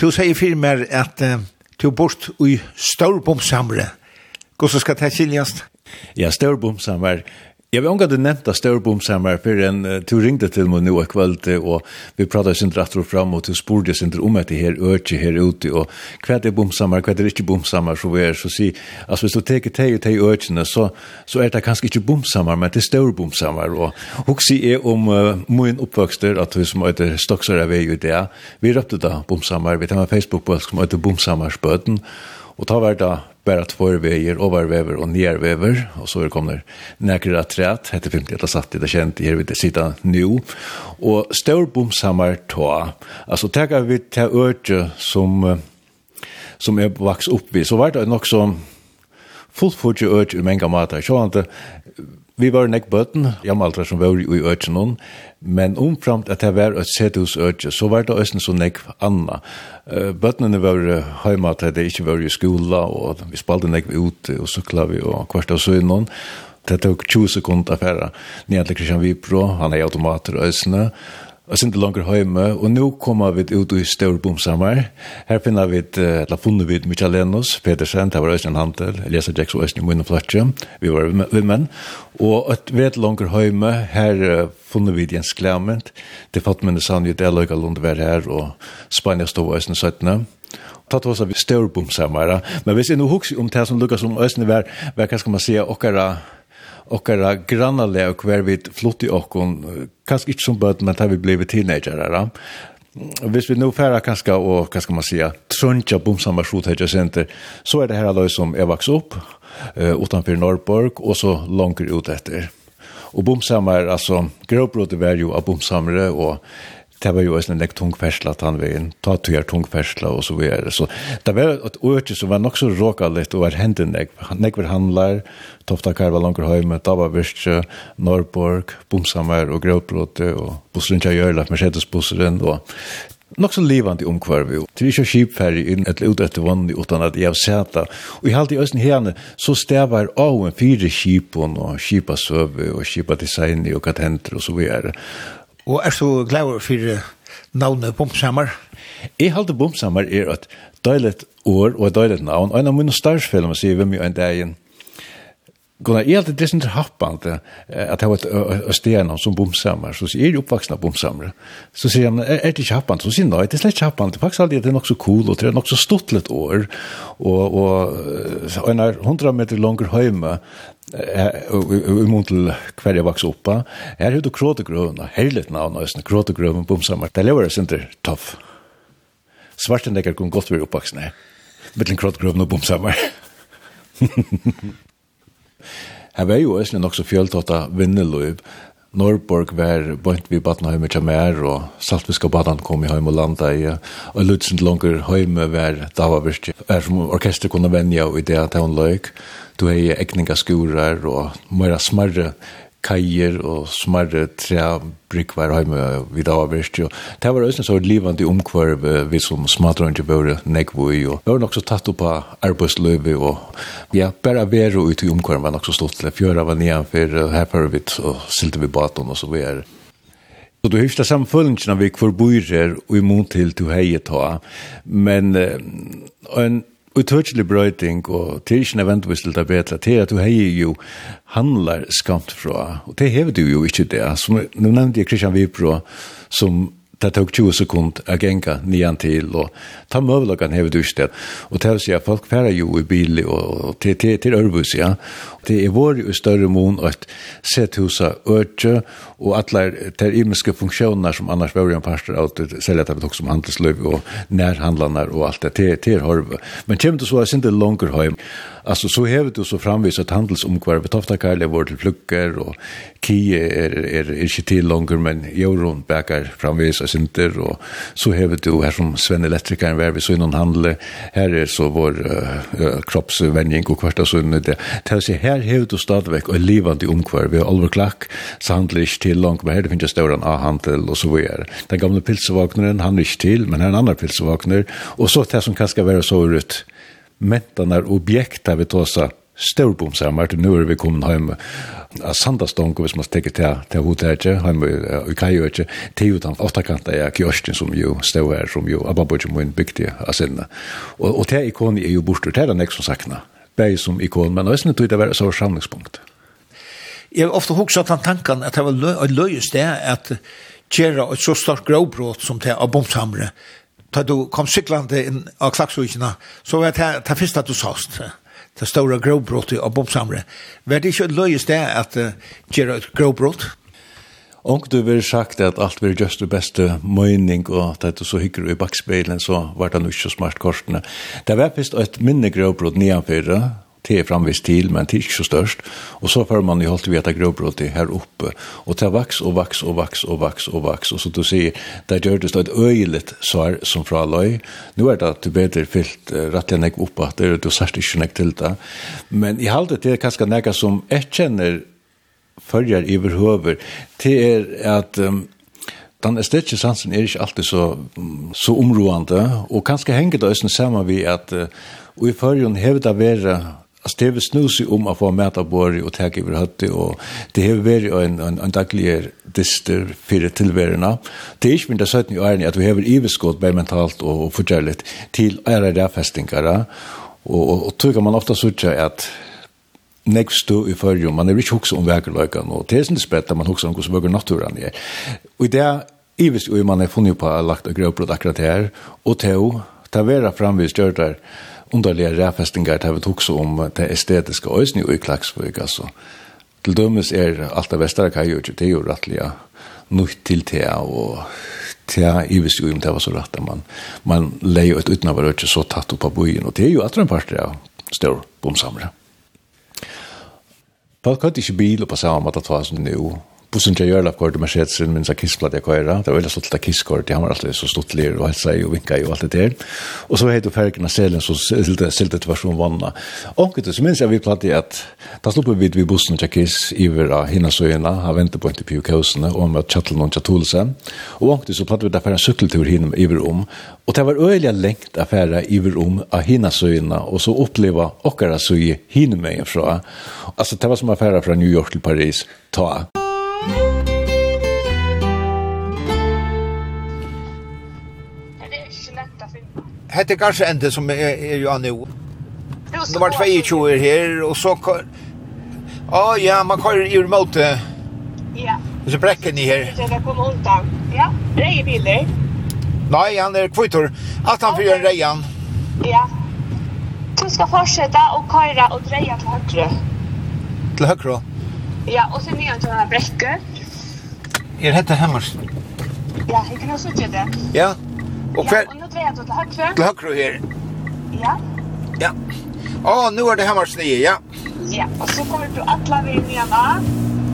du sier fyrir meg at uh, til bort i Storbomsamre. Hvordan skal det skiljast? Ja, Storbomsamre Jeg vil omgå det nevnt av Størbomsammer, for en uh, tur ringde til meg nå i kveld, og vi pratet sin rett og frem og du spurte sin om etter her øke her ute, og hva er bomsammer, hva er ikke bomsammer, så vi er, så si, altså hvis du teker teg og teg økene, så, så er det kanskje ikke bomsammer, men det er Størbomsammer, og hun sier om uh, min oppvøkster, at vi som heter er vei i det, vi røpte da bomsammer, vi tar med Facebook-bøk som heter spøten og ta hver da bara två vägar, överväver och nerväver. Och så kommer näkra träd, heter filmen Etta satt det känt här vid sitta nu. Och Storbomsammar tå. alltså tackar vi till öde som som jag vaks upp vid. Så var det nog som fullfordje öde i många matar. Så han Vi var nek bøten, jammaltra som var i øtjen men omframt at det var et sethus øtje, så var det østen så nek anna. Bøtnene var heima til det ikke var i skola, og vi spalte nek ute, og sykla vi og kvart av søgnon. Det tok 20 sekunder affæra, Nye til Kristian Vipro, han er automater østene, og sinte langer heime, og nå kommer vi ut i Størbomsammer. Her finner vi, la funnet vi Mikael Lenos, Pedersen, det var Øystein handel, Elias Jacks og Øystein Moine Flatje, vi var vimmen, og et vet langer heime, her funnet vi Jens Klement, det fatt minne sanje, det er løyga lund vær her, og Spania stod Øystein 17. Tatt var oss av Størbomsammer, men hvis jeg nu husker om det som lukka som Øystein var, hva skal man si, okkara, okkara grannaleg og hver vi flott i okkon, kanskje ikke som bøtt, men da vi blei her, Hvis vi nå færa kanskje, og hva skal man säga, trøntja bomsamma skjothetja senter, så er det her aløy som er vaks opp, uh, utanför Norrborg, og så langer ut etter. Og bomsamma er altså, grovbrotet var jo av bomsamre, og det var jo en en tung fersla at han veien, ta tøyer tung fersla og så videre. Så det var et øyne som var nok så råka litt og var hendt nek. Nek var handlar, Tofta Karva Langerhøyme, Dabavirst, Norrborg, Bomsammer og Grøvbrote og Bussrundtja Gjørla, Mercedes-busseren og nok så livande omkvarvi. Det er ikke skipferri inn et ut etter vann utan at jeg seta. Og i halte i Østen herne så stavar av en fire skipon og skipa søve og skipa design og katenter og så videre. Og er så glad for navnet Bomsammer? Jeg halte Bomsammer er et døylet år og et døylet navn. Og en av mine størsfeller må si hvem jo en dag inn. Gunnar, jeg halte det som er happant at jeg var et stjerne som bomsammer, så sier jeg oppvaksna bomsammer. Så sier han, er det ikke happant? Så sier han, nei, det er slett ikke happant. Det er faktisk alltid det er nok så cool, og det er nok så stått litt år. Og, og en er hundra meter langer høyme, i mun til hver jeg vaks oppa. Her er det kråtegrøven, og herlet navn, og kråtegrøven, bomsammer. Det lever sinter toff. Svartendekker kunne godt være oppvaksne. Mittlen kråtegrøven og bomsammer. Her var jo æsne nok så fjøltåta vinneløyv, Norrborg var bønt vi baden hjemme til mer, og Saltviska baden kom i hjemme og landa i, og Lutzen langer hjemme var davavirst, er som orkester kunne venja og det at hun løyk, du hei egninga skurar og mera smarre kajer og smarre tre brikvar heime vid avverst. Det var også en sånn livande omkvarv vi som smadrande våre negvo i. Vi var nokså tatt opp av arbeidsløyvi og ja, bare vero ut i omkvarv var nokså stått til. Fjøra var nedanfor herfarvit og silte vi baton og så videre. Så du hyfta samfølgingen av vi kvar bor her og imot til du heiet ta. Men en utørselig brøyting, og det er ikke nødvendigvis til det bedre, det at du heier jo handlar skamt fra, og det hever du jo ikke det. Som, nå nevnte jeg Christian Vipro som det tok 20 sekund å genga nian til, og ta møvlagan hever du ikke det. Og det vil si at folk færer jo i bil, og til, til, til Ørbus, ja det er vår i større mån at sethusa øtje og alle ter imenske funksjoner som annars var en parster av det selger det som handelsløy og nærhandlander og alt det til, til horve. Men kommer du så er ikke langer høy. Altså så hever du så framvis at handelsomkvarve toftakarl er vår til flukker og kie er, er, er ikke til langer men jorden bækar framvis og sinter og så hever du her som Sven Elektrikeren var vi så innan handle her er så vår uh, kroppsvending og kvart og sånn. det er så her her hever du stadigvæk og livande omkvar. Vi har Oliver Klack, Sandlich til langt, men her det finnes større A-handel og så videre. Den gamle pilsevakneren, han er ikke til, men her er en annan pilsevakner. Og så det som kan skal være så ut, mentan er objekta vi storbomsar mart nu er vi kommet hjem av sandastong hvis man stekker til, til hotellet, hjem i Kajøtje, til utan åttakanta er kiosken som jo stod her, som jo Ababojimon bygde av sinne. Og, og det ikon er jo borster, det er den som sakna bæg som ikon, men også tog det var så samlingspunkt. Jeg har ofte hoksa den tanken at det var et løyest det at kjera et så stort gråbrot som det av bomsamre, da du kom syklande inn av klaksvikina, så var det det første du sast, det store gråbrotet av bomsamre. Var det ikke et løyest det at kjera et gråbrot? Og du vil sagt at alt vil just det beste møyning, og at du så hykker i bakspeilen, så var det ikke så smart korsene. Det var først et minne gråbrot nedanfyrre, det er til, men det er ikke så størst. Og så får man jo holdt vi etter gråbrotet her oppe. Og det vaks og vaks og vaks og vaks og vaks. Og så du sier, det gjør det et øyelig svar som fra løy. Nå er det at du bedre fyllt rett enn jeg oppe, at du sørst ikke nek til det. Men i halde til er kanskje nekka som jeg kjenner följer överhuvud till är att um, den estetiska sansen är inte alltid så så områande och kanske hänger det ösen samman vi att uh, i förrjun hävd det vera Alltså det är snus om att få mäta borg och täcka över hötte och det har varit en, en, en daglig dyster för tillvärerna. Det är inte mindre sötning i ärning att vi har överskott både mentalt och, och förtjärligt till ära fästingar. Och, och, och tycker man ofta så att nekv stå i fyrrjum, man er ikke hoksa om vekerløykan, og det er sin spretta, man hoksa om hos vøkker naturen er. Og i det, ivis og man er funnet på lagt av grøvbrot akkurat her, og teo, ta vera framvis gjørdar underliga ræfestingar, ta vi hoksa om det estetiska øysni og i klagsvøk, altså. Til dømes er alt av vestara kai jo det er jo rattliga nutt til tea, og i vis jo om det var så rett, man, man leie ut utan av var så tatt opp av bojen, og det er jo atra en part av stor bomsamre. Folk hadde ikke bil på samme måte ta som nu bussen jag gör lapkort med sketsen men så kissblad jeg köra det var veldig stått av kisskort det har alltid så stått lir og helt seg och vinka og allt det der. och så heter av selen så sylte jeg til versjon vanna och det så minns jeg vi pratade att da stod vi vid bussen til kiss över hinna søyna, ena har på inte på kusen och med tjattel noen chatulsen och och så platt vi da för en cykeltur hinna över om och det var öliga längt affära över om av hinna søyna, og och så uppleva och så hinna mig fra. alltså det var som affæra från New York till Paris. Ta. Hette er kanskje ende som er, er jo annet. Det var 22 er her, og så... Å oh, ja, man kører i remote. Ja. Og så brekker ni her. Det kommer undan. Ja, reier biler. Nei, han er kvittor. At han fyrer reian. Ja. Du skal fortsette å køyre og dreie til høyre. Til høyre? Ja, og så nyan til denne bräcka. Er detta hemmers? Ja, jeg kan også gjøre det. Ja. og hver... Ja, og nå dreier jag til högre. Til högre her. Ja. Ja. Å, oh, nu är det hemmers nye, ja. Ja, og så kommer du atle ved nyan av,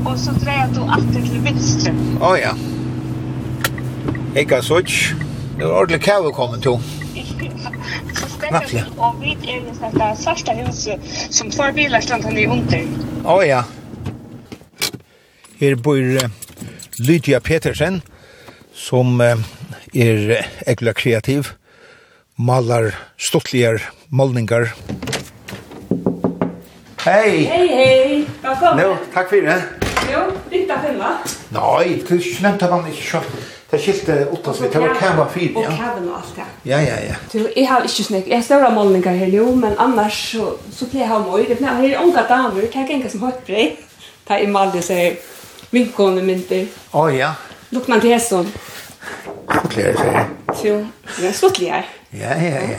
og så dreier jag då åter till vänster. Åh oh, ja. Ikke så ikke. Det var ordentlig kæve kommet til. Knappelig. Og vi er i dette sørste huset som får biler stående i under. Ja. Her bor Lydia Petersen, som er ekla kreativ, malar stortligar målningar. Hei! Hei, hei! Velkommen! No, takk for det. Jo, litt av filma. Nei, det er ikke nevnt av han ikke kjøpt. Det er skilte åttas vi, det var kæva fyr, ja. Og kæven og alt, ja. Ja, ja, ja. Du, jeg har ikke snakk, jeg står av målningar her jo, men annars så, så pleier jeg ha møy. Det er unga damer, det er ikke enga som høyt brei. Det er i Malje, så vinkone mynter. Å oh, ja. Luknar til hesson. Klär det sig. Jo, det er ståttlig här. Ja, ja, ja.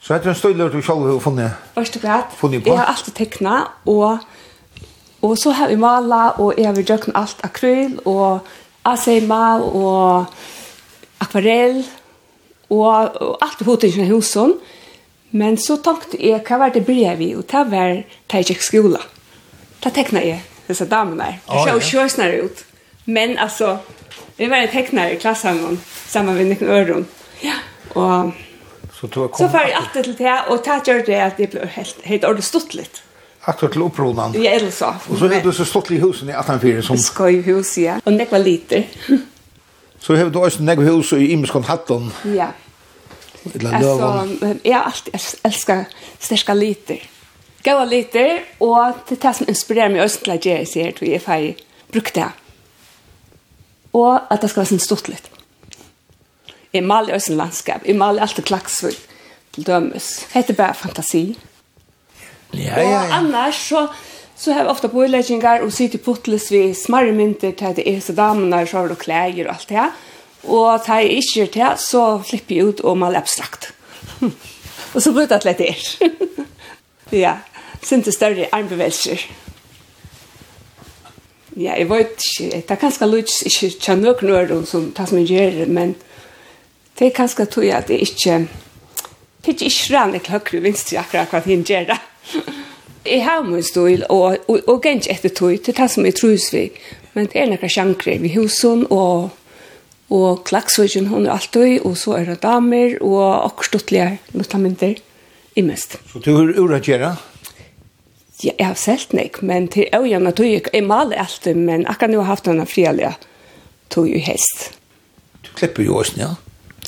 Så er det en støyler du selv har funnet? Først og klart. Funnet på? Jeg har alltid tekna, og, og så har vi malet, og jeg har gjort alt akryl, og aceymal, og akvarell, og, og alt hodet i husen. Men så tenkte jeg hva var det bryr vi, og det var det jeg gikk skolen. Det tekna jeg dessa damerna. Det ser såg sjösnare ut. Men alltså, vi var en tecknare i klassen samman med Nick Öron. Ja, och... Så då kom Så var jag alltid till det och det gjorde det att det blev helt helt ordentligt stuttligt. Akkurat till uppronan. Ja, eller så. Och så är det så stått i husen i 1804 som... Skojhus, ja. Och det var lite. Så har du också några hus i Imskon Hatton. Ja. Alltså, jag alltid älskar starka liter. Gåa liter, og det er det som inspirerer meg også til at jeg ser til jeg har brukt det. Og at det skal være sånn stort litt. Jeg maler også en landskap. Jeg maler alltid klagsvull til dømes. Det er bare fantasi. Ja, ja, ja. Og annars så, så har jeg ofte boileggingar og sitter puttles putles ved smarre mynter til at det er så damene, så har du klæger og alt det. Og tar jeg ikke gjør det, så flipper jeg ut og maler abstrakt. og så blir det at det er. ja synte større armbevelser. Ja, jeg vet ikke, det er kanskje lyst ikke til noen øren som tas med gjør, men det er kanskje tog at det ikke, det er ikke rann rannig høyre og vinstre akkurat hva hun gjør det. Jeg har min stil, og, og, og gjenk etter tog, det er det som jeg tror vi, men det er noen sjankre ved husen, og og klaksvøgjen hun er alltid, og så er det damer, og akkurat stuttlige notamenter i mest. Så du har ura gjerne? Ja, jeg har selt nek, men til øyene tog jeg, jeg maler alltid, men akkurat nå har jeg haft denne frialige tog jeg hest. Du klipper jo også, ja?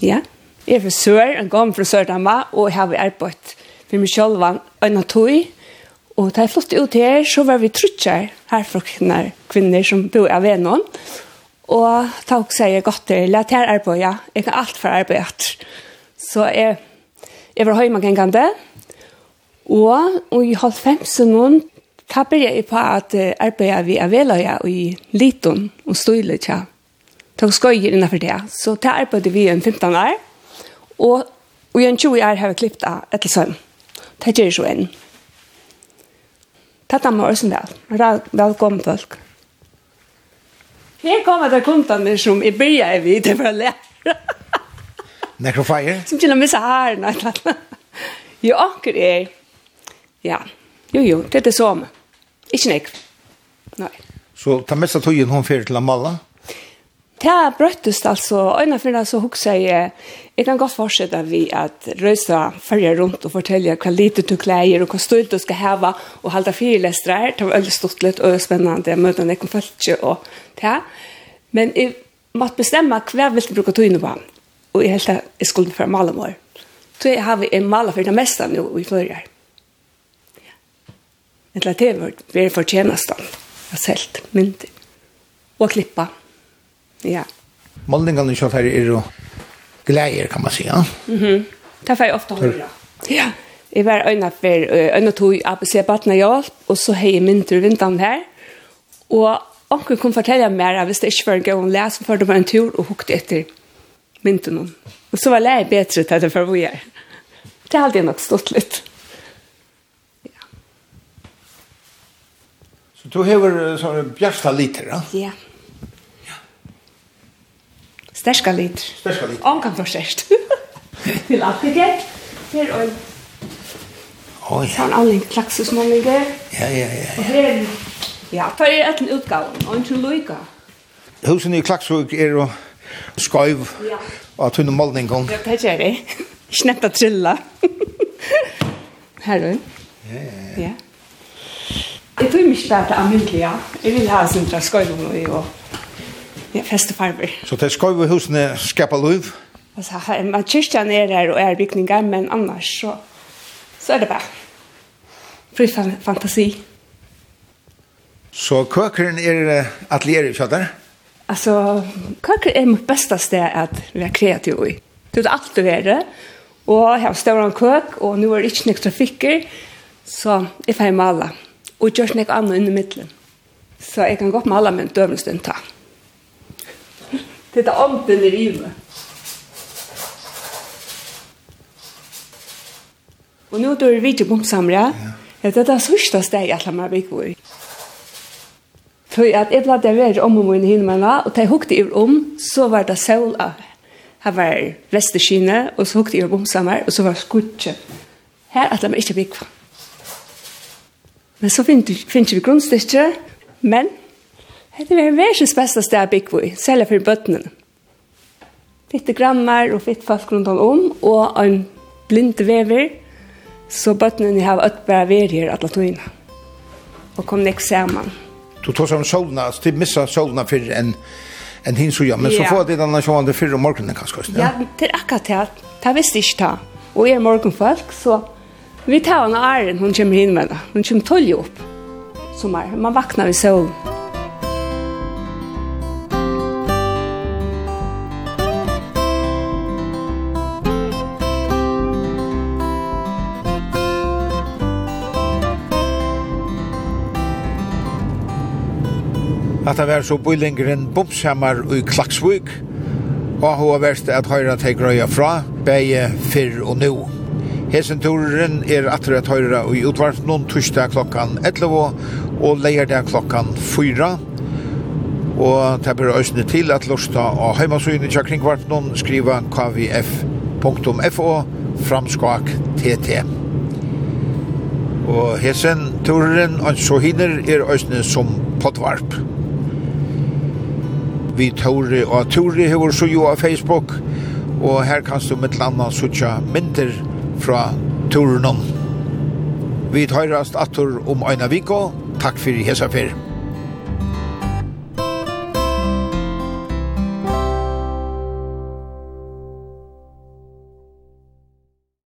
Ja, jeg er frisør, en gammel frisør der dama, og jeg har arbeidt for meg selv en øyne tog, og da jeg flyttet ut her, så var vi trutsjer her for kvinner, kvinner som bor av vennom, og da sier jeg godt til, la til arbeid, ja, jeg kan alt for arbeid. Så jeg, jeg var høymagengende, og Og, i halv halvfemsen noen, da begynte jeg på at arbeidet vi er veløya i Liton og Støyle tja. Tog skøyer innenfor det. Så da arbeidet vi en 15 år, og, og i en 20 år har vi klippet av et eller søvn. Det gjør så en. Det er med oss vel. Velkommen folk. Her kommer det kundene som i byen er vi til for å lære. Nekrofeier? Som til å missa her, nei, nei. Jo, akkurat er. Ja. Jo, jo, det er det samme. Ikke nek. Nei. Så ta mest av tøyen hun fyrir til å Amala? Det brøttest altså, øyne for det så hukser jeg, jeg kan godt fortsette vi at røysa følger rundt og fortelle hva lite du klæger og hva stort du skal heve og halda fire her, det var veldig stort litt og spennende, jeg møter nekken følge og det. Men jeg måtte bestemme hva jeg ville bruke tøyene på, og jeg helt at jeg skulle fra malamår. Så jeg har en maler for det meste nå i førre Eller det var det for tjenesten. Jeg har selt myndi. Og klippa. Ja. Målningene kjøtt her er jo gleier, kan man si, ja? Mm -hmm. Det får jeg ofte høre. Ja. Jeg var øyne for øyne tog ABC-battene hjelp, og så har jeg mynter vinteren her. Og onkel kunne fortelle meg at hvis det ikke var en gang å lese, så det var en tur og hukte etter mynten. Og så var jeg bedre til det for hvor jeg er. Det er alltid nok stått litt. Du hever sånn bjersta liter, ja? Ja. Sterska liter. Sterska liter. Ankan for sérst. Til alt det aptiker. Her og Oh, ja. Sånn avling klaksesmålinger. Ja, ja, ja. Og her, ja, for er etten utgaven, og ikke loika. Husen i klaksug er jo skøyv, ja. og tunne målninger. Ja, det gjør jeg. Snett å trilla. Her, ja, ja, ja. Ja. Jeg tror ikke bare det er ja. Jeg vil ha sin fra skøyvåg og ja, festefarver. Så det er skøyvåghusene skapar liv? Altså, man kyrkjan er her og er bygningar, men annars så, så er det bare fri fantasi. Så køkeren er atelier i fjøtter? Altså, køkeren er mitt beste sted at vi er kreativ i. Det er alt det er det, og jeg har større en køk, og nå er det ikke noen trafikker, så jeg får male. Ja og gjør ikke annet inn i midtelen. Så jeg kan gå opp med alle min døvnestund ta. Titta ånden i rivet. Og nå dør vi ikke bomsamre. Ja. Det er det sørste stedet jeg lar meg i. For at jeg ble det vært om og min hinmene, og da jeg hukte i om, så var det sol av. Her var vestekine, og så hukte jeg om sammen, og så var skutje. Her at jeg ikke bygge. Men så finner vi grunnstyrke, men det er verdens beste sted å bygge i, selv for bøttene. Fitte grammar og fitte fast rundt om, og en blind vever, så bøttene har vært bare vært her alle togene. Og kom nek sammen. Du tar som solna, så til missa solna for en, en hinsuja, men så får det den denne det fyrre om morgenen kanskje. Ja, det er akkurat det. Det visste ikke det. Og er morgenfolk, så Vi tar henne æren, hun kommer inn med henne. Hun kommer tølje opp. Som er, man vaknar i solen. At det var så bøylingeren Bumshammar i Klaksvik, og hun har vært at høyre til grøya fra, begge fyrr og nå. Hesenturen er atter at høyra i utvarp noen torsdag klokkan 11 og leierdag klokkan 4. Og det bør øsne til at lusta og heimasynet til kringvarp noen skriva kvf.fo framskak tt. Og hesen turen og så hinner er øsne som podvarp. Vi tåre og tåre hever så jo av Facebook og her kan du med landa suttja myndir fra turen om. Vi tar rast atur om Øyna Viko. Takk for hesa fyrir.